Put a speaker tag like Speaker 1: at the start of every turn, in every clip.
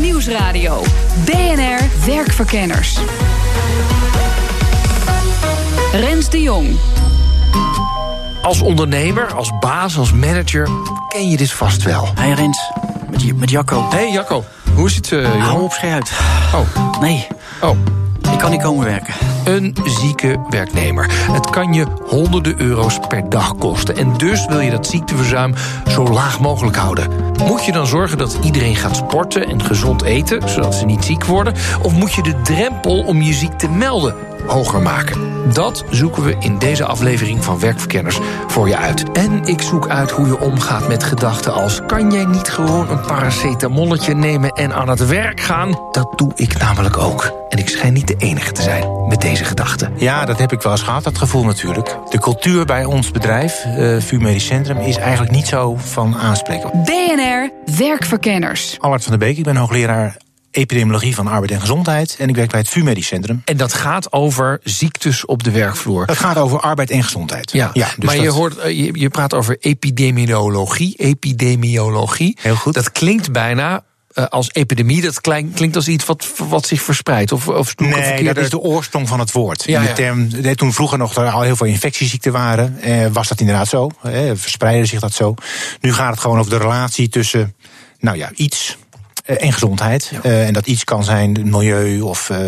Speaker 1: Nieuwsradio. BNR Werkverkenners. Rens de Jong.
Speaker 2: Als ondernemer, als baas, als manager ken je dit vast wel.
Speaker 3: Hey Rens, met, met Jacco.
Speaker 2: Hey Jacco, hoe is het, uh,
Speaker 3: Hou op scherp.
Speaker 2: Oh.
Speaker 3: Nee.
Speaker 2: Oh.
Speaker 3: Ik kan niet komen werken.
Speaker 2: Een zieke werknemer. Het kan je honderden euro's per dag kosten. En dus wil je dat ziekteverzuim zo laag mogelijk houden. Moet je dan zorgen dat iedereen gaat sporten en gezond eten, zodat ze niet ziek worden? Of moet je de drempel om je ziek te melden hoger maken? Dat zoeken we in deze aflevering van Werkverkenners voor je uit. En ik zoek uit hoe je omgaat met gedachten als... kan jij niet gewoon een paracetamolletje nemen en aan het werk gaan? Dat doe ik namelijk ook. En ik schijn niet de enige te zijn met deze gedachten.
Speaker 4: Ja, dat heb ik wel eens gehad, dat gevoel natuurlijk. De cultuur bij ons bedrijf, uh, VU Medisch Centrum... is eigenlijk niet zo van aanspreken.
Speaker 1: BNR Werkverkenners.
Speaker 4: Albert van der Beek, ik ben hoogleraar epidemiologie van arbeid en gezondheid. En ik werk bij het VU Medisch Centrum.
Speaker 2: En dat gaat over ziektes op de werkvloer.
Speaker 4: Dat gaat over arbeid en gezondheid.
Speaker 2: Ja, ja dus maar je, hoort, je, je praat over epidemiologie. Epidemiologie.
Speaker 4: Heel goed.
Speaker 2: Dat klinkt bijna uh, als epidemie, dat klinkt als iets wat, wat zich verspreidt. Of, of
Speaker 4: nee, dat is de oorsprong van het woord.
Speaker 2: Ja,
Speaker 4: In de term, toen vroeger nog er al heel veel infectieziekten waren, eh, was dat inderdaad zo. Eh, verspreidde zich dat zo. Nu gaat het gewoon over de relatie tussen, nou ja, iets en gezondheid. Ja. Uh, en dat iets kan zijn milieu of uh,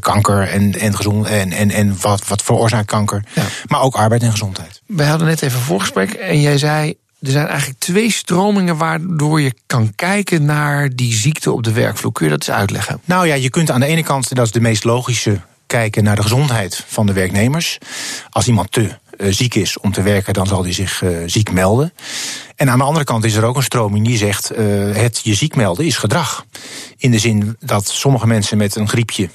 Speaker 4: kanker en, en, gezond, en, en, en wat, wat veroorzaakt kanker. Ja. Maar ook arbeid en gezondheid.
Speaker 2: We hadden net even een voorgesprek en jij zei... er zijn eigenlijk twee stromingen waardoor je kan kijken naar die ziekte op de werkvloer. Kun je dat eens uitleggen?
Speaker 4: Nou ja, je kunt aan de ene kant, dat is de meest logische kijken naar de gezondheid van de werknemers. Als iemand te ziek is om te werken, dan zal hij zich uh, ziek melden. En aan de andere kant is er ook een stroming die zegt: uh, het je ziek melden is gedrag. In de zin dat sommige mensen met een griepje,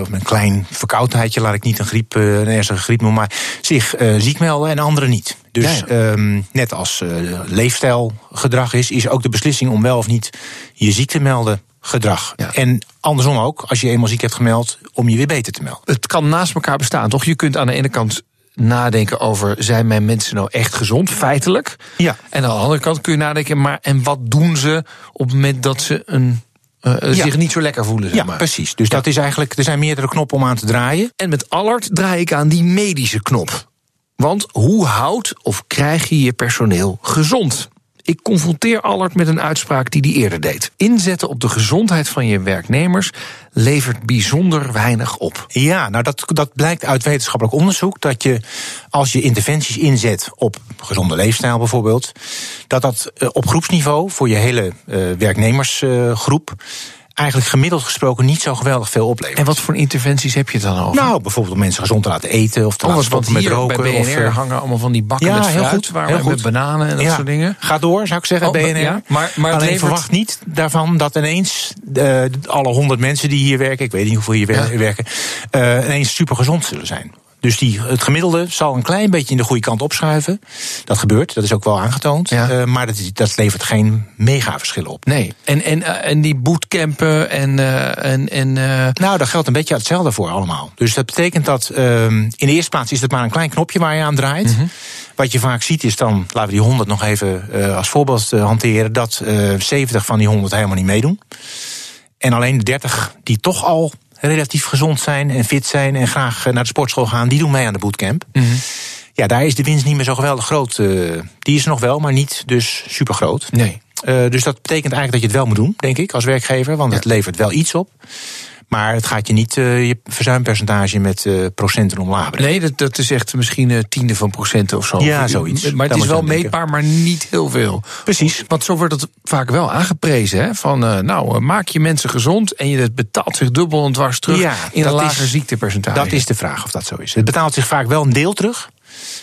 Speaker 4: of een klein verkoudheidje, laat ik niet een griep, een ernstige griep noemen, maar zich ziek melden en anderen niet. Dus ja, ja. Um, net als leefstijlgedrag is, is ook de beslissing om wel of niet je ziek te melden gedrag. Ja. En andersom ook, als je eenmaal ziek hebt gemeld, om je weer beter te melden.
Speaker 2: Het kan naast elkaar bestaan, toch? Je kunt aan de ene kant nadenken over zijn mijn mensen nou echt gezond, feitelijk.
Speaker 4: Ja.
Speaker 2: En aan de andere kant kun je nadenken, maar en wat doen ze op het moment dat ze een uh, ja. zich niet zo lekker voelen. Zeg
Speaker 4: ja,
Speaker 2: maar.
Speaker 4: precies. Dus ja. dat is eigenlijk, er zijn meerdere knoppen om aan te draaien.
Speaker 2: En met Allard draai ik aan die medische knop. Want hoe houdt of krijg je je personeel gezond? Ik confronteer Allard met een uitspraak die hij eerder deed. Inzetten op de gezondheid van je werknemers levert bijzonder weinig op.
Speaker 4: Ja, nou dat, dat blijkt uit wetenschappelijk onderzoek. Dat je als je interventies inzet op gezonde leefstijl bijvoorbeeld, dat dat op groepsniveau voor je hele uh, werknemersgroep. Eigenlijk gemiddeld gesproken niet zo geweldig veel oplevert.
Speaker 2: En wat voor interventies heb je dan over?
Speaker 4: Nou, bijvoorbeeld om mensen gezond te laten eten of te
Speaker 2: oh,
Speaker 4: laten stoppen met roken.
Speaker 2: Bij BNR
Speaker 4: of,
Speaker 2: hangen allemaal van die bakken
Speaker 4: ja,
Speaker 2: met fruit,
Speaker 4: heel goed,
Speaker 2: waar
Speaker 4: heel
Speaker 2: we
Speaker 4: goed.
Speaker 2: met bananen en dat
Speaker 4: ja.
Speaker 2: soort dingen.
Speaker 4: Ga door, zou ik zeggen,
Speaker 2: oh,
Speaker 4: BNR.
Speaker 2: Ja, maar, maar
Speaker 4: Alleen
Speaker 2: levert...
Speaker 4: verwacht niet daarvan dat ineens uh, alle honderd mensen die hier werken, ik weet niet hoeveel hier werken, uh, ineens super gezond zullen zijn. Dus die, het gemiddelde zal een klein beetje in de goede kant opschuiven. Dat gebeurt, dat is ook wel aangetoond.
Speaker 2: Ja.
Speaker 4: Uh, maar dat, dat, levert geen mega verschillen op.
Speaker 2: Nee, en, en, uh, en die bootcampen en... Uh, en, en
Speaker 4: Nou, daar geldt een beetje hetzelfde voor allemaal. Dus dat betekent dat ehm, in de eerste plaats is het maar een klein knopje waar je aan draait.
Speaker 2: Mhm.
Speaker 4: Mm -hmm. Wat je vaak ziet is dan, laten we die 100 nog even als voorbeeld hanteren... dat 70 van die 100 helemaal niet meedoen. En alleen de 30 die toch al relatief gezond zijn en fit zijn en graag naar de sportschool gaan, die doen mee aan de bootcamp.
Speaker 2: Mm -hmm.
Speaker 4: Ja, daar is de winst niet meer zo geweldig groot. Uh, die is er nog wel, maar niet dus super groot.
Speaker 2: Nee.
Speaker 4: Uh, dus dat betekent eigenlijk dat je het wel moet doen, denk ik, als werkgever, want ja. het levert wel iets op. Maar het gaat je niet uh, je verzuimpercentage met uh, procenten omlaag brengen.
Speaker 2: Nee, dat, dat is echt misschien uh, tiende van procenten of zo.
Speaker 4: Ja, zoiets.
Speaker 2: Maar het is wel meetbaar, maar niet heel veel.
Speaker 4: Precies.
Speaker 2: Want zo wordt het vaak wel aangeprezen. Hè? Van, nou, maak je mensen gezond en je betaalt zich dubbel en dwars terug
Speaker 4: ja,
Speaker 2: in een lager
Speaker 4: is,
Speaker 2: ziektepercentage.
Speaker 4: Dat is de vraag of dat zo is. Het betaalt zich vaak wel een deel terug.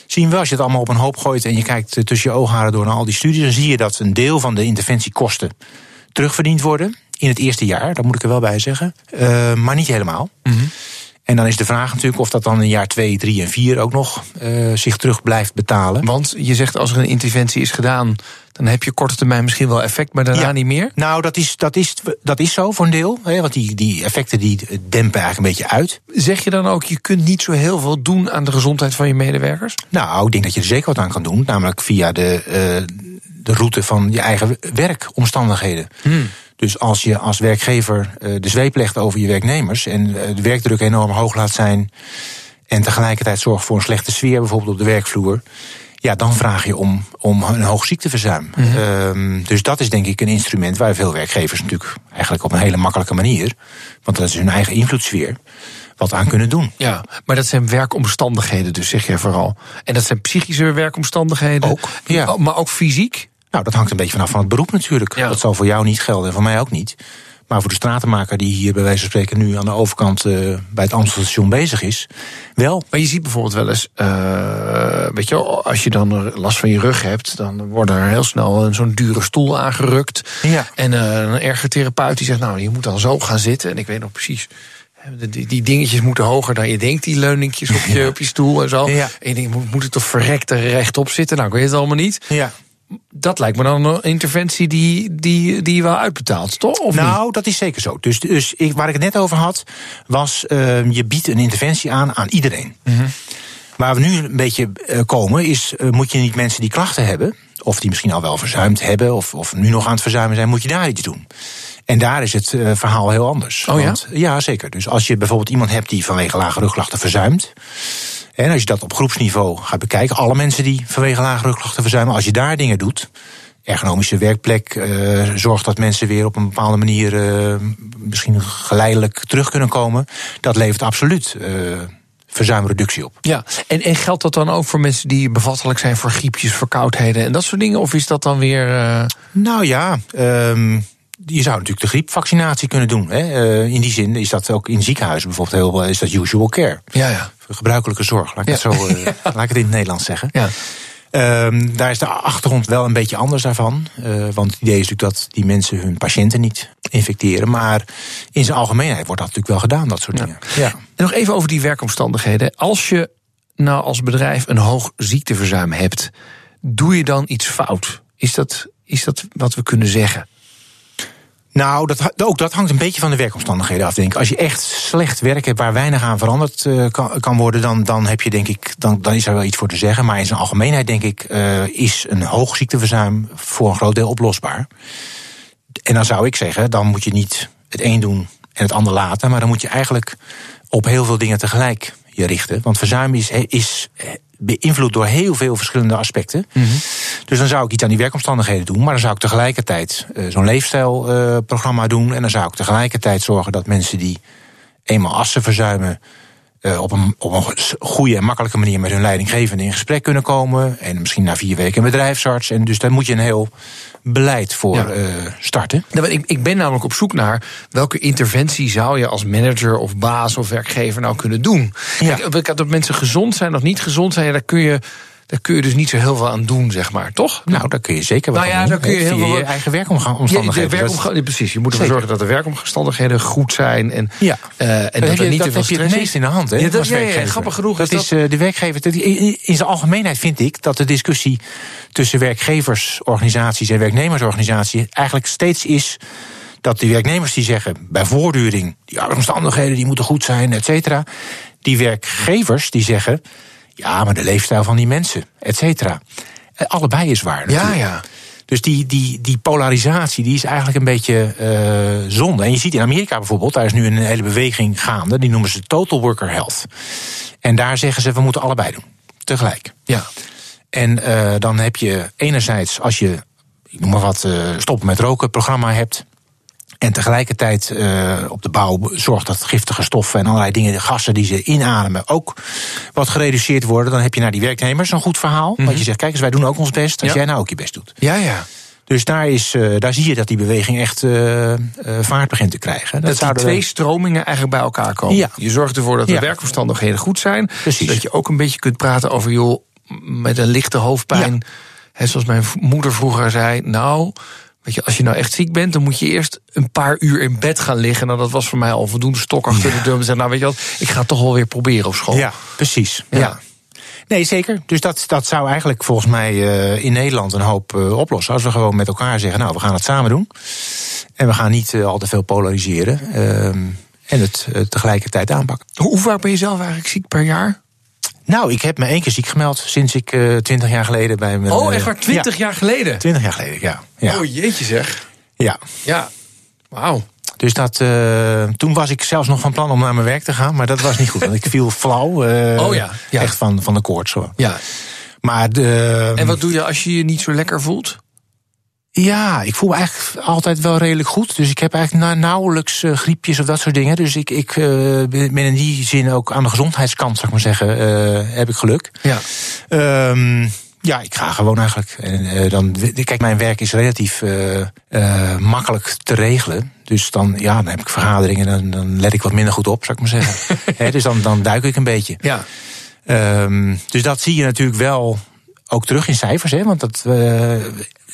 Speaker 4: Zien we als je het allemaal op een hoop gooit en je kijkt tussen je oogharen door naar al die studies, dan zie je dat een deel van de interventiekosten terugverdiend worden. In het eerste jaar, dat moet ik er wel bij zeggen. Uh, maar niet helemaal. En dan is de vraag natuurlijk of dat dan in jaar 2, 3 en 4 ook nog uh, zich terug blijft betalen.
Speaker 2: Want je zegt als er een interventie is gedaan, dan heb je korte termijn misschien wel effect, maar daarna
Speaker 4: Ja.
Speaker 2: niet meer.
Speaker 4: Nou, dat is, dat is, dat is zo voor een deel. Hè, want die, die effecten die dempen eigenlijk een beetje uit.
Speaker 2: Zeg je dan ook, je kunt niet zo heel veel doen aan de gezondheid van je medewerkers?
Speaker 4: Nou, ik denk dat je er zeker wat aan kan doen. Namelijk via de, uh, de route van je eigen werkomstandigheden.
Speaker 2: Hmm.
Speaker 4: Dus als je als werkgever uh, de zweep legt over je werknemers en uh, de werkdruk enorm hoog laat zijn. en tegelijkertijd zorgt voor een slechte sfeer, bijvoorbeeld op de werkvloer. Ja, dan vraag je om, om een hoog ziekteverzuim. Mm -hmm. um, dus dat is denk ik een instrument waar veel werkgevers natuurlijk eigenlijk op een hele makkelijke manier. want dat is hun eigen invloedssfeer wat aan kunnen doen.
Speaker 2: Ja, maar dat zijn werkomstandigheden, dus zeg je vooral. En dat zijn psychische werkomstandigheden.
Speaker 4: Ook, ja.
Speaker 2: Maar ook fysiek?
Speaker 4: Nou, dat hangt een beetje vanaf van het beroep natuurlijk. Ja. Dat zal voor jou niet gelden en voor mij ook niet. Maar voor de stratenmaker die hier bij wijze van spreken nu aan de overkant uh, bij het Amstelstation bezig is, wel.
Speaker 2: Maar je ziet bijvoorbeeld wel eens, uh, weet je, als je dan last van je rug hebt, dan wordt er heel snel zo'n dure stoel aangerukt.
Speaker 4: Ja.
Speaker 2: En uh, een ergotherapeut die zegt, nou, je moet dan zo gaan zitten. En ik weet nog precies. Die, die dingetjes moeten hoger dan je denkt, die leuningjes op je, ja. op je stoel en zo.
Speaker 4: Ja.
Speaker 2: En je denkt, moet, moet het toch verrekte rechtop zitten? Nou, ik weet het allemaal niet.
Speaker 4: Ja
Speaker 2: dat lijkt me dan een interventie die, die, die je wel uitbetaalt, toch? Of
Speaker 4: nou,
Speaker 2: niet?
Speaker 4: dat is zeker zo. Dus, dus ik, waar ik het net over had, was uh, je biedt een interventie aan aan iedereen.
Speaker 2: Mhm.
Speaker 4: Mm -hmm. Waar we nu een beetje uh, komen, is uh, moet je niet mensen die klachten hebben, of die misschien al wel verzuimd hebben, of, of nu nog aan het verzuimen zijn, moet je daar iets doen. En daar is het uh, verhaal heel anders.
Speaker 2: Oh ja?
Speaker 4: Want, ja, zeker. Dus als je bijvoorbeeld iemand hebt die vanwege lage rugklachten verzuimt. En als je dat op groepsniveau gaat bekijken, alle mensen die vanwege lage rugklachten verzuimen, als je daar dingen doet, ergonomische werkplek, uh, zorgt dat mensen weer op een bepaalde manier uh, misschien geleidelijk terug kunnen komen, dat levert absoluut verzuimreductie op.
Speaker 2: Ja, en, en geldt dat dan ook voor mensen die bevattelijk zijn voor griepjes, verkoudheden en dat soort dingen? Of is dat dan weer. Uh...
Speaker 4: Nou ja. Um, je zou natuurlijk de griepvaccinatie kunnen doen. Hè. Uh, in die zin is dat ook in ziekenhuizen bijvoorbeeld heel is dat usual care.
Speaker 2: Ja, ja.
Speaker 4: Gebruikelijke zorg, laat ik,
Speaker 2: ja.
Speaker 4: het, zo, uh, ja. laat ik het in het Nederlands zeggen.
Speaker 2: Ja.
Speaker 4: Um, daar is de achtergrond wel een beetje anders daarvan. Uh, want het idee is natuurlijk dat die mensen hun patiënten niet infecteren. Maar in zijn algemeenheid wordt dat natuurlijk wel gedaan, dat soort
Speaker 2: ja.
Speaker 4: dingen. Ja.
Speaker 2: En nog even over die werkomstandigheden. Als je nou als bedrijf een hoog ziekteverzuim hebt, doe je dan iets fout? Is dat, is dat wat we kunnen zeggen?
Speaker 4: Nou, dat, ook dat hangt een beetje van de werkomstandigheden af, denk ik. Als je echt slecht werk hebt waar weinig aan veranderd uh, kan, worden, dan, dan heb je denk ik, dan, dan is er wel iets voor te zeggen. Maar in zijn algemeenheid denk ik, uh, is een hoog ziekteverzuim voor een groot deel oplosbaar. En dan zou ik zeggen, dan moet je niet het een doen en het ander laten, maar dan moet je eigenlijk op heel veel dingen tegelijk je richten. Want verzuim is, is beïnvloed door heel veel verschillende aspecten.
Speaker 2: Mm -hmm.
Speaker 4: Dus dan zou ik iets aan die werkomstandigheden doen. Maar dan zou ik tegelijkertijd uh, zo'n leefstijlprogramma uh, doen. En dan zou ik tegelijkertijd zorgen dat mensen die eenmaal assen verzuimen. Uh, op, een, op een goede en makkelijke manier met hun leidinggevende in gesprek kunnen komen. En misschien na vier weken een bedrijfsarts. En dus daar moet je een heel beleid voor ja. uh, starten.
Speaker 2: Nou, ik, ik ben namelijk op zoek naar welke interventie zou je als manager of baas of werkgever nou kunnen doen.
Speaker 4: Ja.
Speaker 2: Kijk, dat mensen gezond zijn of niet gezond zijn, daar kun je. Daar kun je dus niet zo heel veel aan doen, zeg maar, toch?
Speaker 4: Nou, daar kun je zeker wat
Speaker 2: nou ja, daar kun je heel
Speaker 4: veel je eigen werkomstandigheden.
Speaker 2: Ja, werkomga ja, precies. Je moet ervoor zorgen dat de werkomstandigheden goed zijn en,
Speaker 4: ja.
Speaker 2: uh, en dat, dat, er niet
Speaker 4: dat heb je het meest in de hand, hè?
Speaker 2: Ja, dat, ja, ja, grappig genoeg.
Speaker 4: Dat is,
Speaker 2: dat...
Speaker 4: uh, de werkgever. In, in zijn algemeenheid vind ik dat de discussie tussen werkgeversorganisaties en werknemersorganisaties eigenlijk steeds is dat die werknemers die zeggen bij voortduring die omstandigheden die moeten goed zijn, et cetera. Die werkgevers die zeggen ja, maar de leefstijl van die mensen, et cetera. Allebei is waar.
Speaker 2: Natuurlijk. Ja, ja.
Speaker 4: Dus die, die, die polarisatie die is eigenlijk een beetje uh, zonde. En je ziet in Amerika bijvoorbeeld, daar is nu een hele beweging gaande. Die noemen ze Total Worker Health. En daar zeggen ze, we moeten allebei doen. Tegelijk.
Speaker 2: Ja.
Speaker 4: En uh, dan heb je enerzijds, als je, ik noem maar wat, uh, stoppen met roken programma hebt. En tegelijkertijd uh, op de bouw zorgt dat giftige stoffen en allerlei dingen, de gassen die ze inademen, ook wat gereduceerd worden. Dan heb je naar die werknemers een goed verhaal. Mm -hmm. Want je zegt, kijk eens, wij doen ook ons best als ja. jij nou ook je best doet.
Speaker 2: Ja, ja.
Speaker 4: Dus daar, is, uh, daar zie je dat die beweging echt uh, vaart begint te krijgen.
Speaker 2: Dat, dat die twee stromingen eigenlijk bij elkaar komen.
Speaker 4: Ja.
Speaker 2: Je zorgt ervoor dat de ja. werkomstandigheden goed zijn.
Speaker 4: Precies.
Speaker 2: Dat je ook een beetje kunt praten over, joh, met een lichte hoofdpijn. Hè, zoals mijn moeder vroeger zei, nou Weet je, als je nou echt ziek bent, dan moet je eerst een paar uur in bed gaan liggen. Nou, dat was voor mij al voldoende stok achter de deur. Nou, weet je wat, ik ga het toch wel weer proberen op school.
Speaker 4: Ja, precies.
Speaker 2: Ja.
Speaker 4: Ja. Nee, zeker. Dus dat, dat zou eigenlijk volgens mij eh, in Nederland een hoop eh, oplossen. Als we gewoon met elkaar zeggen, nou, we gaan het samen doen. En we gaan niet eh, al te veel polariseren. ehm, en het tegelijkertijd aanpakken.
Speaker 2: Hoe vaak ben je zelf eigenlijk ziek per jaar?
Speaker 4: Nou, ik heb me één keer ziek gemeld sinds ik twintig jaar geleden bij mijn...
Speaker 2: Oh,
Speaker 4: eh,
Speaker 2: echt waar, 20
Speaker 4: ja,
Speaker 2: jaar geleden?
Speaker 4: 20 jaar geleden, ja. ja.
Speaker 2: Oh, jeetje zeg.
Speaker 4: ja.
Speaker 2: Ja, wauw.
Speaker 4: Dus dat, eh, toen was ik zelfs nog van plan om naar mijn werk te gaan. Maar dat was niet goed, want ik viel flauw. eh,
Speaker 2: Oh ja, ja.
Speaker 4: Echt van, van de koorts. Hoor.
Speaker 2: Ja.
Speaker 4: Maar de,
Speaker 2: En wat doe je als je je niet zo lekker voelt?
Speaker 4: Ja, ik voel me eigenlijk altijd wel redelijk goed. Dus ik heb eigenlijk na- nauwelijks eh, griepjes of dat soort dingen. Dus ik, ik eh, ben in die zin ook aan de gezondheidskant, zou ik maar zeggen, eh, heb ik geluk.
Speaker 2: Ja.
Speaker 4: Ehm, ja, ik ga gewoon eigenlijk. En, dan, kijk, mijn werk is relatief makkelijk te regelen. Dus dan, ja, dan heb ik vergaderingen, dan, dan let ik wat minder goed op, zou ik maar zeggen. Dus dan, dan duik ik een beetje.
Speaker 2: Ja.
Speaker 4: Ehm, dus dat zie je natuurlijk wel ook terug in cijfers. Hè, want dat eh,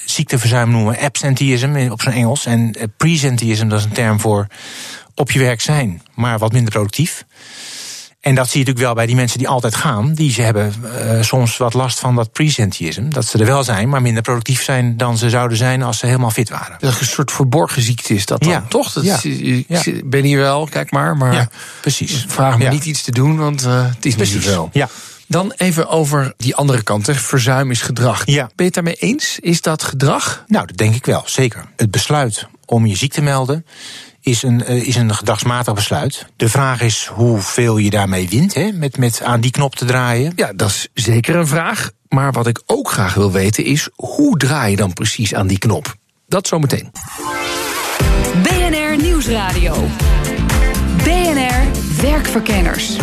Speaker 4: ziekteverzuim noemen we absenteeism op zijn Engels. En eh, presenteeism, dat is een term voor op je werk zijn, maar wat minder productief. En dat zie je natuurlijk wel bij die mensen die altijd gaan. Die ze hebben eh, soms wat last van dat presenteeism. Dat ze er wel zijn, maar minder productief zijn dan ze zouden zijn als ze helemaal fit waren.
Speaker 2: Dat is een soort verborgen ziekte is dat dan,
Speaker 4: Ja.
Speaker 2: toch? Dat
Speaker 4: Ja.
Speaker 2: is- ik
Speaker 4: Ja.
Speaker 2: ben hier wel, kijk maar, maar
Speaker 4: precies.
Speaker 2: vraag me niet iets te doen, want het is niet
Speaker 4: Precies.
Speaker 2: zoveel.
Speaker 4: Ja.
Speaker 2: Dan even over die andere kant, hè. verzuim is gedrag.
Speaker 4: Ja.
Speaker 2: Ben je het daarmee eens? Is dat gedrag?
Speaker 4: Nou, dat denk ik wel, zeker. Het besluit om je ziek te melden is een, eh, is een gedragsmatig besluit. De vraag is hoeveel je daarmee wint, hè, met, met aan die knop te draaien.
Speaker 2: Ja, dat is zeker een vraag. Maar wat ik ook graag wil weten is, hoe draai je dan precies aan die knop? Dat zometeen.
Speaker 1: BNR Nieuwsradio. BNR Werkverkenners.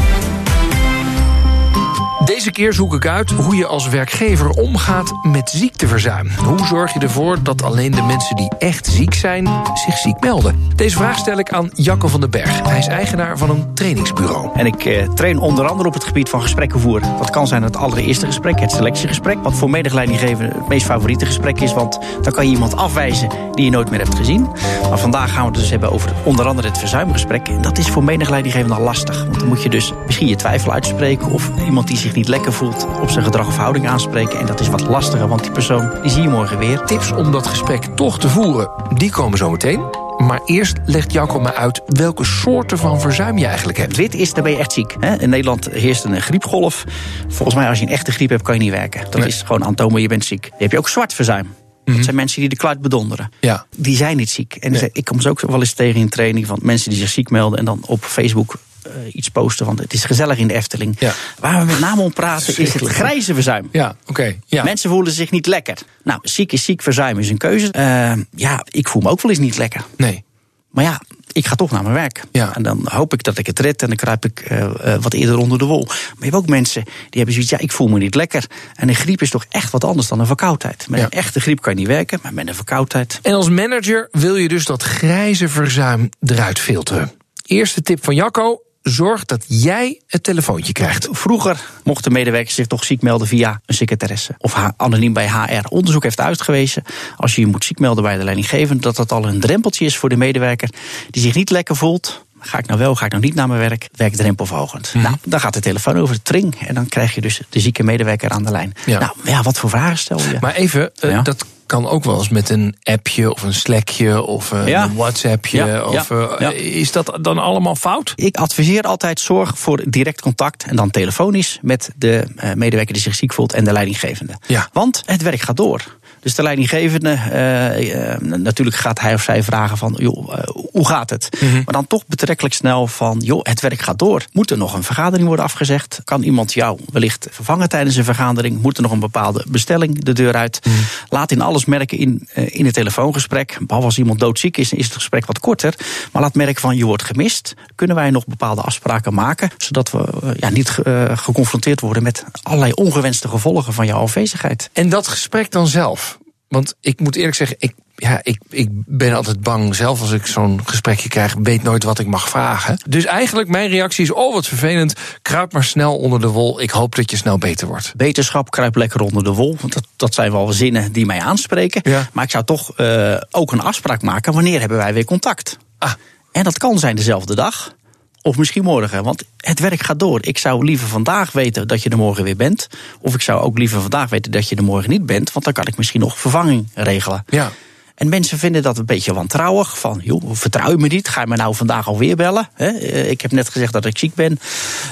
Speaker 2: Deze keer zoek ik uit hoe je als werkgever omgaat met ziekteverzuim. Hoe zorg je ervoor dat alleen de mensen die echt ziek zijn zich ziek melden? Deze vraag stel ik aan Jacco van den Berg. Hij is eigenaar van een trainingsbureau.
Speaker 3: En ik eh, train onder andere op het gebied van gesprekken voeren. Dat kan zijn het allereerste gesprek, het selectiegesprek. Wat voor medegeleidinggever het meest favoriete gesprek is. Want dan kan je iemand afwijzen die je nooit meer hebt gezien. Maar vandaag gaan we het dus hebben over onder andere het verzuimgesprek. En dat is voor medegeleidinggever al lastig. Want dan moet je dus misschien je twijfel uitspreken. Of iemand die zich niet lekker voelt op zijn gedrag of houding aanspreken. En dat is wat lastiger, want die persoon die zie je morgen weer.
Speaker 2: Tips om dat gesprek toch te voeren, die komen zo meteen. Maar eerst legt Jacco me uit welke soorten van verzuim je eigenlijk hebt.
Speaker 3: Wit is, dan ben je echt ziek. Hè? In Nederland heerst een griepgolf. Volgens mij, als je een echte griep hebt, kan je niet werken. Dat
Speaker 2: Nee.
Speaker 3: is gewoon aantonen, je bent ziek. Dan heb je ook zwart verzuim. Dat zijn mensen die de kluit bedonderen.
Speaker 2: Ja.
Speaker 3: Die zijn niet ziek. En
Speaker 2: Nee.
Speaker 3: ik kom ze ook wel eens tegen in training van mensen die zich ziek melden en dan op Facebook eh, iets posten van het is gezellig in de Efteling.
Speaker 2: Ja.
Speaker 3: Waar we met name om praten is het grijze verzuim.
Speaker 2: Ja, oké. Ja.
Speaker 3: Mensen voelen zich niet lekker. Nou, ziek is ziek, verzuim is een keuze. Eh, ja, ik voel me ook wel eens niet lekker.
Speaker 2: Nee.
Speaker 3: Maar ja, ik ga toch naar mijn werk.
Speaker 2: Ja.
Speaker 3: En dan hoop ik dat ik het red en dan kruip ik eh, wat eerder onder de wol. Maar je hebt ook mensen die hebben zoiets, ja, ik voel me niet lekker. En een griep is toch echt wat anders dan een verkoudheid. Met
Speaker 2: Ja.
Speaker 3: een echte griep kan je niet werken, maar met een verkoudheid.
Speaker 2: En als manager wil je dus dat grijze verzuim eruit filteren. Eerste tip van Jacco: zorg dat jij het telefoontje krijgt.
Speaker 3: Vroeger mochten medewerkers zich toch ziek melden via een secretaresse. Of anoniem bij HR. Onderzoek heeft uitgewezen, als je je moet ziek melden bij de leidinggevende... dat dat al een drempeltje is voor de medewerker die zich niet lekker voelt... Ga ik nou wel, ga ik nou niet naar mijn werk? Werkdrempelverhogend. Nou, dan gaat de telefoon over de tring. En dan krijg je dus de zieke medewerker aan de lijn.
Speaker 2: Ja.
Speaker 3: Nou, ja, wat voor vragen stel je?
Speaker 2: Maar even, eh,
Speaker 3: Ja.
Speaker 2: dat kan ook wel eens met een appje of een Slackje of een
Speaker 3: Ja.
Speaker 2: WhatsAppje.
Speaker 3: Ja,
Speaker 2: of,
Speaker 3: ja,
Speaker 2: eh. Is dat dan allemaal fout?
Speaker 3: Ik adviseer altijd zorg voor direct contact en dan telefonisch met de eh, medewerker die zich ziek voelt en de leidinggevende.
Speaker 2: Ja.
Speaker 3: Want het werk gaat door. Dus de leidinggevende, eh, eh, natuurlijk gaat hij of zij vragen van, joh, eh, hoe gaat het? Maar dan toch betrekkelijk snel van, joh, het werk gaat door. Moet er nog een vergadering worden afgezegd? Kan iemand jou wellicht vervangen tijdens een vergadering? Moet er nog een bepaalde bestelling de deur uit? Laat in alles merken in, in het telefoongesprek. Behalve als iemand doodziek is, is het gesprek wat korter. Maar laat merken van, je wordt gemist. Kunnen wij nog bepaalde afspraken maken? Zodat we ja, niet geconfronteerd worden met allerlei ongewenste gevolgen van jouw afwezigheid.
Speaker 2: En dat gesprek dan zelf. Want ik moet eerlijk zeggen, ik, ja, ik, ik ben altijd bang. Zelf als ik zo'n gesprekje krijg, weet nooit wat ik mag vragen. Dus eigenlijk mijn reactie is: oh, wat vervelend. Kruip maar snel onder de wol. Ik hoop dat je snel beter wordt.
Speaker 3: Wetenschap kruip lekker onder de wol. Want dat, dat zijn wel zinnen die mij aanspreken.
Speaker 2: Ja.
Speaker 3: Maar ik zou toch uh, ook een afspraak maken. Wanneer hebben wij weer contact?
Speaker 2: Ah.
Speaker 3: En dat kan zijn dezelfde dag. Of misschien morgen, want het werk gaat door. Ik zou liever vandaag weten dat je er morgen weer bent. Of ik zou ook liever vandaag weten dat je er morgen niet bent. Want dan kan ik misschien nog vervanging regelen.
Speaker 2: Ja.
Speaker 3: En mensen vinden dat een beetje wantrouwig. Van, joh, vertrouw je me niet? Ga je me nou vandaag alweer bellen? He, ik heb net gezegd dat ik ziek ben.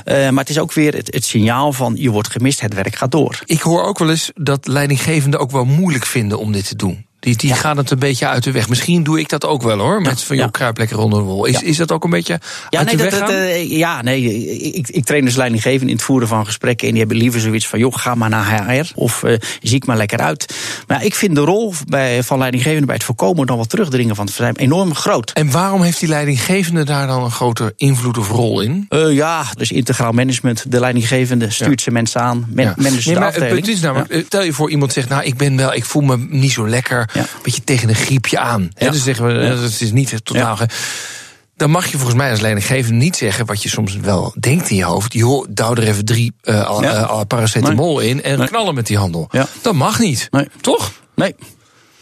Speaker 3: Uh, maar het is ook weer het, het, signaal van, je wordt gemist, het werk gaat door.
Speaker 2: Ik hoor ook wel eens dat leidinggevenden ook wel moeilijk vinden om dit te doen. Die, die ja. gaan het een beetje uit de weg. Misschien doe ik dat ook wel hoor. Met van, joh, kruip lekker onder de wol. Is, is dat ook een beetje
Speaker 3: ja,
Speaker 2: uit
Speaker 3: nee,
Speaker 2: de
Speaker 3: dat,
Speaker 2: weg
Speaker 3: dat,
Speaker 2: gaan?
Speaker 3: uh, ja, nee. Ik, ik train dus leidinggevenden in het voeren van gesprekken. En die hebben liever zoiets van, joh, ga maar naar HR. Of uh, zie ik maar lekker uit. Maar ik vind de rol bij, van leidinggevenden bij het voorkomen... dan wat terugdringen van het verzuim enorm groot.
Speaker 2: En waarom heeft die leidinggevende daar dan een grote invloed of rol in?
Speaker 3: Uh, ja, dus integraal management. De leidinggevende stuurt ze mensen aan. Men,
Speaker 2: ja. nee, maar het punt is namelijk, stel je voor iemand zegt... nou, ik ben wel, ik voel me niet zo lekker. Een beetje tegen een griepje aan.
Speaker 3: Ja.
Speaker 2: Dus zeggen we, dat is niet totaal. Dan mag je volgens mij als leidinggever niet zeggen wat je soms wel denkt in je hoofd. Joh, douw er even drie uh, ja. uh, paracetamol nee. in en nee. knallen met die handel.
Speaker 3: Ja.
Speaker 2: Dat mag niet.
Speaker 3: Nee.
Speaker 2: Toch?
Speaker 3: Nee.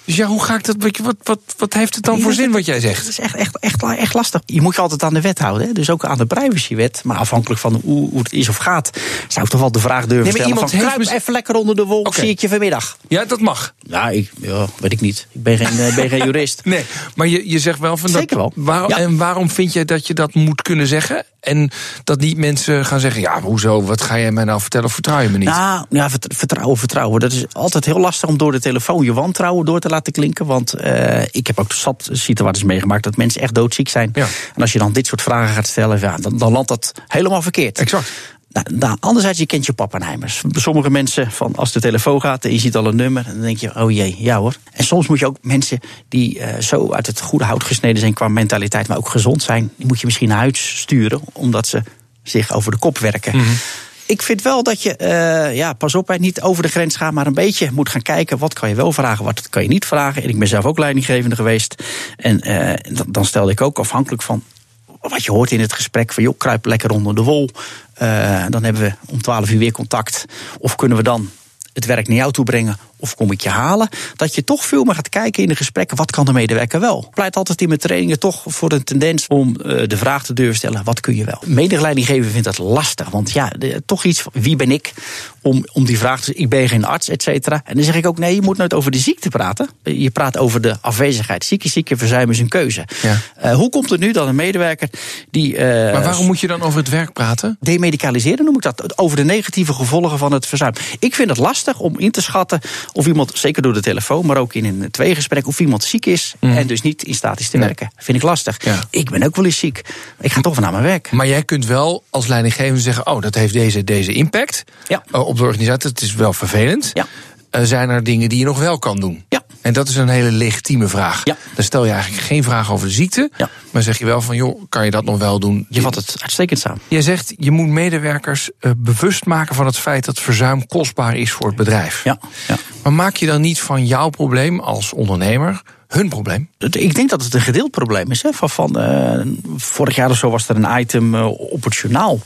Speaker 2: Dus ja, hoe ga ik dat? Wat, wat, wat heeft het dan voor zin wat jij zegt?
Speaker 3: Het is echt, echt, echt, echt lastig. Je moet je altijd aan de wet houden. Hè? Dus ook aan de privacywet. Maar afhankelijk van hoe, hoe het is of gaat, zou ik toch wel de vraag durven
Speaker 2: nee,
Speaker 3: stellen.
Speaker 2: Iemand
Speaker 3: van,
Speaker 2: heeft
Speaker 3: kruip even lekker onder de wol, okay. zie ik je vanmiddag.
Speaker 2: Ja, dat mag.
Speaker 3: Ja, ik, ja weet ik niet. Ik ben geen, ben geen jurist.
Speaker 2: Nee, maar je, je zegt wel van
Speaker 3: Zeker
Speaker 2: dat,
Speaker 3: wel.
Speaker 2: Waarom,
Speaker 3: ja.
Speaker 2: En waarom vind je dat je dat moet kunnen zeggen? En dat niet mensen gaan zeggen: ja, hoezo? Wat ga jij mij nou vertellen? Of vertrouw je me niet?
Speaker 3: Nou, ja, vertrouwen, vertrouwen. Dat is altijd heel lastig om door de telefoon je wantrouwen door te laten klinken. Want uh, ik heb ook zat situaties meegemaakt dat mensen echt doodziek zijn.
Speaker 2: Ja.
Speaker 3: En als je dan dit soort vragen gaat stellen, ja, dan, dan landt dat helemaal verkeerd.
Speaker 2: Exact.
Speaker 3: Nou, nou, anderzijds, je kent je pappenheimers. Sommige mensen, van als de telefoon gaat en je ziet al een nummer, dan denk je, oh jee, ja hoor. En soms moet je ook mensen die uh, zo uit het goede hout gesneden zijn qua mentaliteit, maar ook gezond zijn, die moet je misschien naar huis sturen, omdat ze zich over de kop werken.
Speaker 2: Mhm.
Speaker 3: Mm -hmm. Ik vind wel dat je, uh, ja, pas op, niet over de grens gaat, maar een beetje moet gaan kijken. Wat kan je wel vragen, wat kan je niet vragen. En ik ben zelf ook leidinggevende geweest. En uh, dan stelde ik ook afhankelijk van wat je hoort in het gesprek van joh, kruip lekker onder de wol. Uh, dan hebben we om 12 uur weer contact. Of kunnen we dan het werk naar jou toe brengen of kom ik je halen? Dat je toch veel meer gaat kijken in de gesprekken, wat kan de medewerker wel? Ik pleit altijd in mijn trainingen toch voor een tendens om uh, de vraag te durven stellen, wat kun je wel? Medeleidinggever vindt dat lastig, want ja, de, toch iets van, wie ben ik om, om die vraag te ik ben geen arts, et cetera. En dan zeg ik ook, nee, je moet nooit over de ziekte praten. Je praat over de afwezigheid. Zieke, zieke, verzuim is een keuze.
Speaker 2: Ja.
Speaker 3: Uh, hoe komt het nu dat een medewerker die... Uh,
Speaker 2: maar waarom moet je dan over het werk praten?
Speaker 3: Demedicaliseren noem ik dat, over de negatieve gevolgen van het verzuim. Ik vind het lastig om in te schatten of iemand, zeker door de telefoon, maar ook in een tweegesprek, of iemand ziek is mm. en dus niet in staat is te
Speaker 2: nee.
Speaker 3: werken. Vind ik lastig.
Speaker 2: Ja.
Speaker 3: Ik ben ook wel eens ziek. Ik ga toch van naar mijn werk.
Speaker 2: Maar jij kunt wel als leidinggevende zeggen: Oh, dat heeft deze, deze impact
Speaker 3: ja.
Speaker 2: uh, op de organisatie. Het is wel vervelend.
Speaker 3: Ja.
Speaker 2: Uh, zijn er dingen die je nog wel kan doen?
Speaker 3: Ja.
Speaker 2: En dat is een hele legitieme vraag.
Speaker 3: Ja.
Speaker 2: Dan stel je eigenlijk geen vraag over de ziekte.
Speaker 3: Ja.
Speaker 2: Maar zeg je wel van, joh, kan je dat nog wel doen?
Speaker 3: Je vat het uitstekend samen.
Speaker 2: Jij zegt, je moet medewerkers uh, bewust maken van het feit dat verzuim kostbaar is voor het bedrijf.
Speaker 3: Ja. ja.
Speaker 2: Maar maak je dan niet van jouw probleem als ondernemer hun probleem?
Speaker 3: Ik denk dat het een gedeeld probleem is. Hè. Van, van, uh, vorig jaar of zo was er een item uh, op het journaal.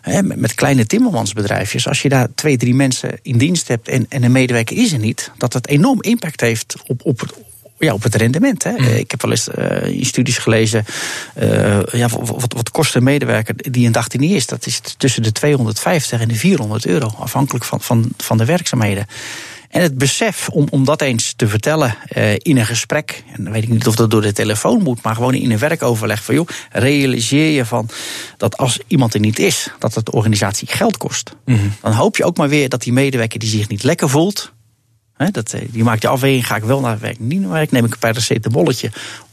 Speaker 3: Hè, met, met, kleine timmermansbedrijfjes. Als je daar twee, drie mensen in dienst hebt en, en een medewerker is er niet, dat het enorm impact heeft op, op het ja, op het rendement. Hè. Mm. Ik heb wel eens uh, in studies gelezen. Uh, ja, wat, wat kost een medewerker die een dag er niet is? Dat is tussen de 250 en de 400 euro, afhankelijk van, van, van de werkzaamheden. En het besef om, om dat eens te vertellen uh, in een gesprek. En dan weet ik niet of dat door de telefoon moet, maar gewoon in een werkoverleg. Van joh, realiseer je van dat als iemand er niet is, dat het de organisatie geld kost.
Speaker 2: Mm
Speaker 3: -hmm. Dan hoop je ook maar weer dat die medewerker die zich niet lekker voelt. Hè, dat, die maakt de afweging, ga ik wel naar werk, niet naar werk, neem ik een paracetamolletje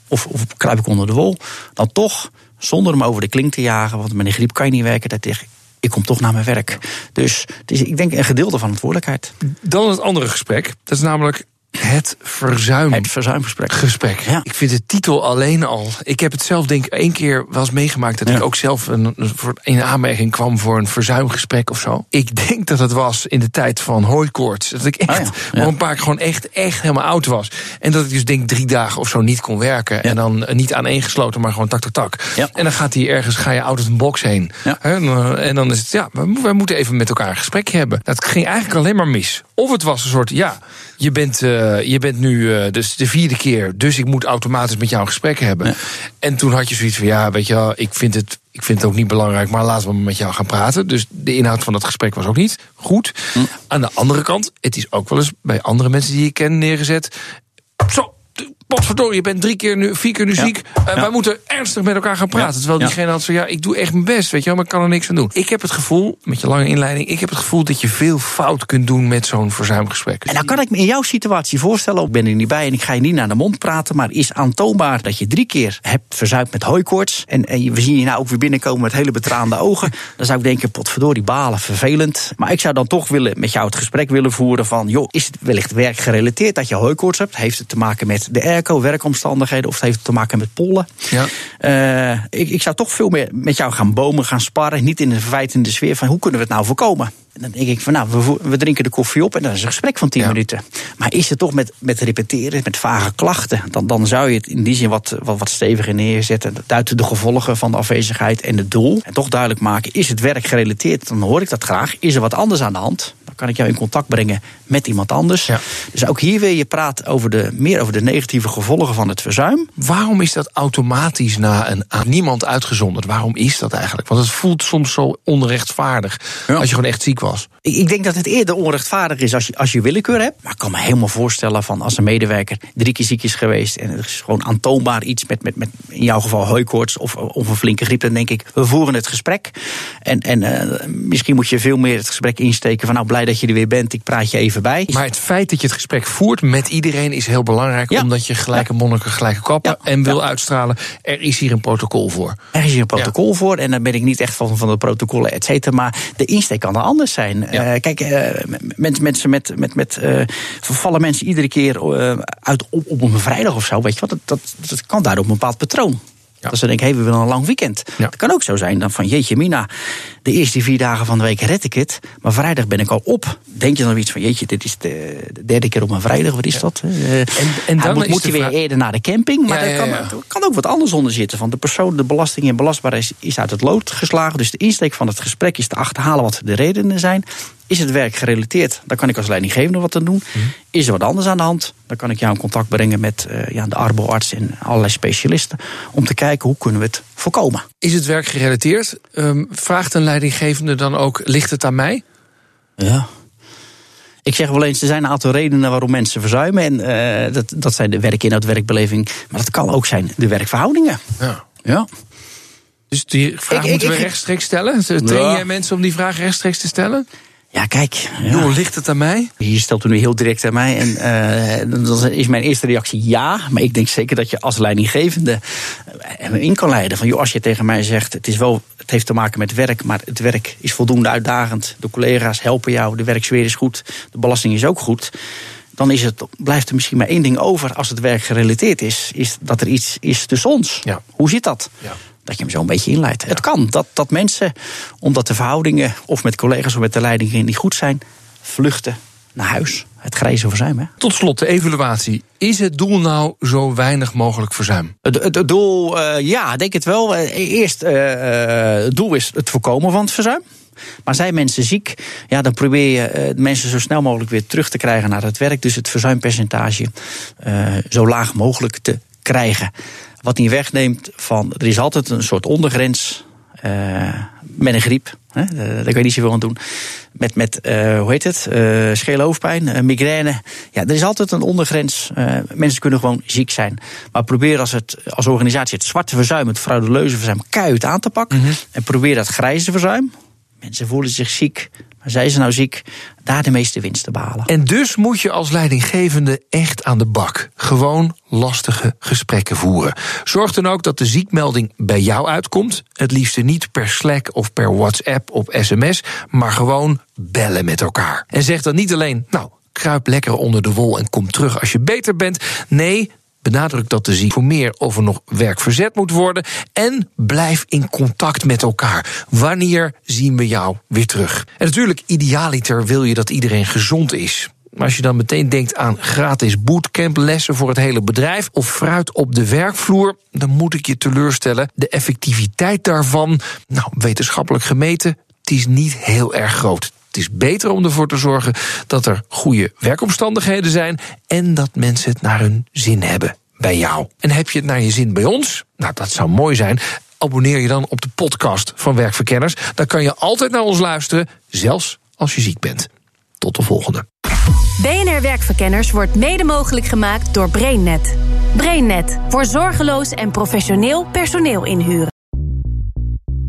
Speaker 3: of, of kruip ik onder de wol. Dan toch, zonder hem over de klink te jagen, want met een griep kan je niet werken, dat tegen ik kom toch naar mijn werk. Dus het is, ik denk een gedeelte van verantwoordelijkheid.
Speaker 2: Dan het andere gesprek. Dat is namelijk Het verzuim.
Speaker 3: Het verzuimgesprek.
Speaker 2: Gesprek.
Speaker 3: Ja.
Speaker 2: Ik vind de titel alleen al. Ik heb het zelf denk ik één keer wel eens meegemaakt dat
Speaker 3: Ja.
Speaker 2: ik ook zelf een, in aanmerking kwam voor een verzuimgesprek of zo. Ik denk dat het was in de tijd van hooikoorts. Dat ik echt
Speaker 3: Ah, ja. Ja.
Speaker 2: een paar keer gewoon echt, echt helemaal oud was. En dat ik dus denk drie dagen of zo niet kon werken. En dan eh, niet aaneengesloten, maar gewoon tak tak tak. En dan gaat hij ergens, ga je out of een box heen.
Speaker 3: Ja.
Speaker 2: Hè, En, eh, en dan is het, ja, we, wij moeten even met elkaar een gesprekje hebben. Dat ging eigenlijk alleen maar mis. Of het was een soort, ja, je bent, eh, je bent nu eh, dus de vierde keer, dus ik moet automatisch met jou een gesprek hebben.
Speaker 3: Ja.
Speaker 2: En toen had je zoiets van, ja, weet je wel, ik vind het. Ik vind het ook niet belangrijk, maar laten we met jou gaan praten. Dus de inhoud van dat gesprek was ook niet goed.
Speaker 3: Hm.
Speaker 2: Aan de andere kant, het is ook wel eens bij andere mensen die ik ken neergezet. Zo, potverdorie, je bent drie keer nu, vier keer nu
Speaker 3: Ja.
Speaker 2: ziek. Eh,
Speaker 3: Ja.
Speaker 2: Wij moeten ernstig met elkaar gaan praten.
Speaker 3: Ja.
Speaker 2: Terwijl
Speaker 3: Ja.
Speaker 2: diegene had zo, ja, ik doe echt mijn best, weet je wel, maar ik kan er niks aan doen. Ik heb het gevoel, met je lange inleiding, ik heb het gevoel dat je veel fout kunt doen met zo'n verzuimgesprek.
Speaker 3: En dan kan ik me in jouw situatie voorstellen, ik ben er niet bij en ik ga je niet naar de mond praten, maar is aantoonbaar dat je drie keer hebt verzuimd met hooikoorts. En, en we zien je nou ook weer binnenkomen met hele betraande ogen. Dan zou ik denken, potverdorie, balen, vervelend. Maar ik zou dan toch willen met jou het gesprek willen voeren van, joh, is het wellicht werkgerelateerd dat je hooikoorts hebt? Heeft het te maken met de airco, werkomstandigheden, of het heeft te maken met pollen?
Speaker 2: Ja.
Speaker 3: Eh, ik, ik zou toch veel meer met jou gaan bomen, gaan sparren. Niet in de verwijtende sfeer van hoe kunnen we het nou voorkomen. Dan denk ik van nou, we, we drinken de koffie op en dat is een gesprek van 10
Speaker 2: Ja.
Speaker 3: minuten. Maar is het toch met, met repeteren, met vage klachten, dan, dan zou je het in die zin wat, wat, wat steviger neerzetten. Duiden de gevolgen van de afwezigheid en het doel. En toch duidelijk maken, is het werk gerelateerd? Dan hoor ik dat graag. Is er wat anders aan de hand? Dan kan ik jou in contact brengen met iemand anders.
Speaker 2: Ja.
Speaker 3: Dus ook hier wil je praten over de, meer over de negatieve gevolgen van het verzuim.
Speaker 2: Waarom is dat automatisch na een, aan niemand uitgezonderd? Waarom is dat eigenlijk? Want het voelt soms zo onrechtvaardig
Speaker 3: Ja.
Speaker 2: als je gewoon echt ziek was.
Speaker 3: Ik, ik denk dat het eerder onrechtvaardig is als je, als je willekeur hebt. Maar ik kan me helemaal voorstellen van als een medewerker drie keer ziek is geweest. en er is gewoon aantoonbaar iets met, met, met in jouw geval hooikoorts of, of een flinke griep. dan denk ik, we voeren het gesprek. En, en eh, misschien moet je veel meer het gesprek insteken van nou blij dat je er weer bent, ik praat je even bij.
Speaker 2: Maar het feit dat je het gesprek voert met iedereen is heel belangrijk.
Speaker 3: Ja.
Speaker 2: Omdat je gelijke monniken, gelijke kappen.
Speaker 3: Ja.
Speaker 2: En wil
Speaker 3: Ja.
Speaker 2: uitstralen. Er is hier een protocol voor.
Speaker 3: Er is hier een protocol voor en daar ben ik niet echt van, van de protocollen, et cetera. Maar de insteek kan er anders zijn.
Speaker 2: Ja.
Speaker 3: Eh, kijk, eh, mensen, mensen met. met, met eh, vallen mensen iedere keer uit op, op een vrijdag of zo. Weet je wat? Dat, dat, dat kan daar op een bepaald patroon.
Speaker 2: Ja.
Speaker 3: Dat ze denken, hé, we willen een lang weekend.
Speaker 2: Ja.
Speaker 3: Dat kan ook zo zijn dan van, jeetje mina, de eerste vier dagen van de week red ik het. Maar vrijdag ben ik al op. Denk je dan iets van, jeetje, dit is de, de derde keer op een vrijdag, wat is dat? Eh,
Speaker 2: en dan
Speaker 3: moet, hij weer eerder naar de camping. Maar
Speaker 2: Ja, ja,
Speaker 3: kan, kan ook wat anders onder zitten. Van de persoon, de belasting en belastbaarheid is, is uit het lood geslagen. Dus de insteek van het gesprek is te achterhalen wat de redenen zijn. Is het werk gerelateerd? Dan kan ik als leidinggevende wat aan doen.
Speaker 2: Mhm.
Speaker 3: Is er wat anders aan de hand? Dan kan ik jou in contact brengen met eh, ja, de arboarts en allerlei specialisten. Om te kijken hoe kunnen we het voorkomen.
Speaker 2: Is het werk gerelateerd? Ehm, vraagt een leidinggevende dan ook, ligt het aan mij?
Speaker 3: Ja. Ik zeg wel eens, er zijn een aantal redenen waarom mensen verzuimen. En eh, dat, dat zijn de werkinhoud, werkbeleving. Maar dat kan ook zijn de werkverhoudingen.
Speaker 2: Ja.
Speaker 3: Ja.
Speaker 2: Dus die vraag
Speaker 3: Ik- ik-
Speaker 2: moeten we
Speaker 3: ik-
Speaker 2: rechtstreeks stellen? Train
Speaker 3: Ja.
Speaker 2: jij mensen om die vraag rechtstreeks te stellen?
Speaker 3: Ja, kijk. Ja.
Speaker 2: Joh, ligt het aan mij?
Speaker 3: Je stelt het nu heel direct aan mij. En eh, dan is mijn eerste reactie ja. Maar ik denk zeker dat je als leidinggevende eh, in kan leiden. Van, joh, als je tegen mij zegt, het, is wel, het heeft te maken met werk. Maar het werk is voldoende uitdagend. De collega's helpen jou. De werksfeer is goed. De belasting is ook goed. Dan is het, blijft er misschien maar één ding over als het werk gerelateerd is. Is dat er iets is tussen ons.
Speaker 2: Ja.
Speaker 3: Hoe zit dat?
Speaker 2: Ja.
Speaker 3: Dat je hem zo een beetje inleidt. Het kan dat, dat mensen, omdat de verhoudingen of met collega's of met de leiding niet goed zijn, vluchten naar huis. Het grijze verzuim. Hè?
Speaker 2: Tot slot de evaluatie. Is het doel nou zo weinig mogelijk verzuim?
Speaker 3: Het, het, het doel, eh, ja, denk het wel. Eh, Eerst, eh, eh, het doel is het voorkomen van het verzuim. Maar zijn mensen ziek, ja, dan probeer je eh, mensen zo snel mogelijk weer terug te krijgen naar het werk. Dus het verzuimpercentage eh, zo laag mogelijk te krijgen. Wat niet wegneemt van, er is altijd een soort ondergrens eh, met een griep. Hè, eh, daar kan je niet zoveel aan doen. Met, met eh, hoe heet het? schele hoofdpijn, migraine. Ja, er is altijd een ondergrens. Mensen kunnen gewoon ziek zijn. Maar probeer als, het, als organisatie het zwarte verzuim, het frauduleuze verzuim, keihard aan te pakken. En probeer dat grijze verzuim. Mensen voelen zich ziek. Maar zijn ze nou ziek? Daar de meeste winst te behalen.
Speaker 2: En dus moet je als leidinggevende echt aan de bak. Gewoon lastige gesprekken voeren. Zorg dan ook dat de ziekmelding bij jou uitkomt. Het liefste niet per Slack of per WhatsApp of sms, maar gewoon bellen met elkaar. En zeg dan niet alleen, nou, kruip lekker onder de wol en kom terug als je beter bent. Nee, benadruk dat de ziek voor meer of er nog werk verzet moet worden. En blijf in contact met elkaar. Wanneer zien we jou weer terug? En natuurlijk, idealiter wil je dat iedereen gezond is. Maar als je dan meteen denkt aan gratis bootcamplessen voor het hele bedrijf of fruit op de werkvloer, dan moet ik je teleurstellen. De effectiviteit daarvan, nou, wetenschappelijk gemeten, is niet heel erg groot. Het is beter om ervoor te zorgen dat er goede werkomstandigheden zijn en dat mensen het naar hun zin hebben bij jou. En heb je het naar je zin bij ons? Nou, dat zou mooi zijn. Abonneer je dan op de podcast van Werkverkenners. Dan kan je altijd naar ons luisteren, zelfs als je ziek bent. Tot de volgende.
Speaker 5: BNR Werkverkenners wordt mede mogelijk gemaakt door BrainNet. BrainNet voor zorgeloos en professioneel personeel inhuren.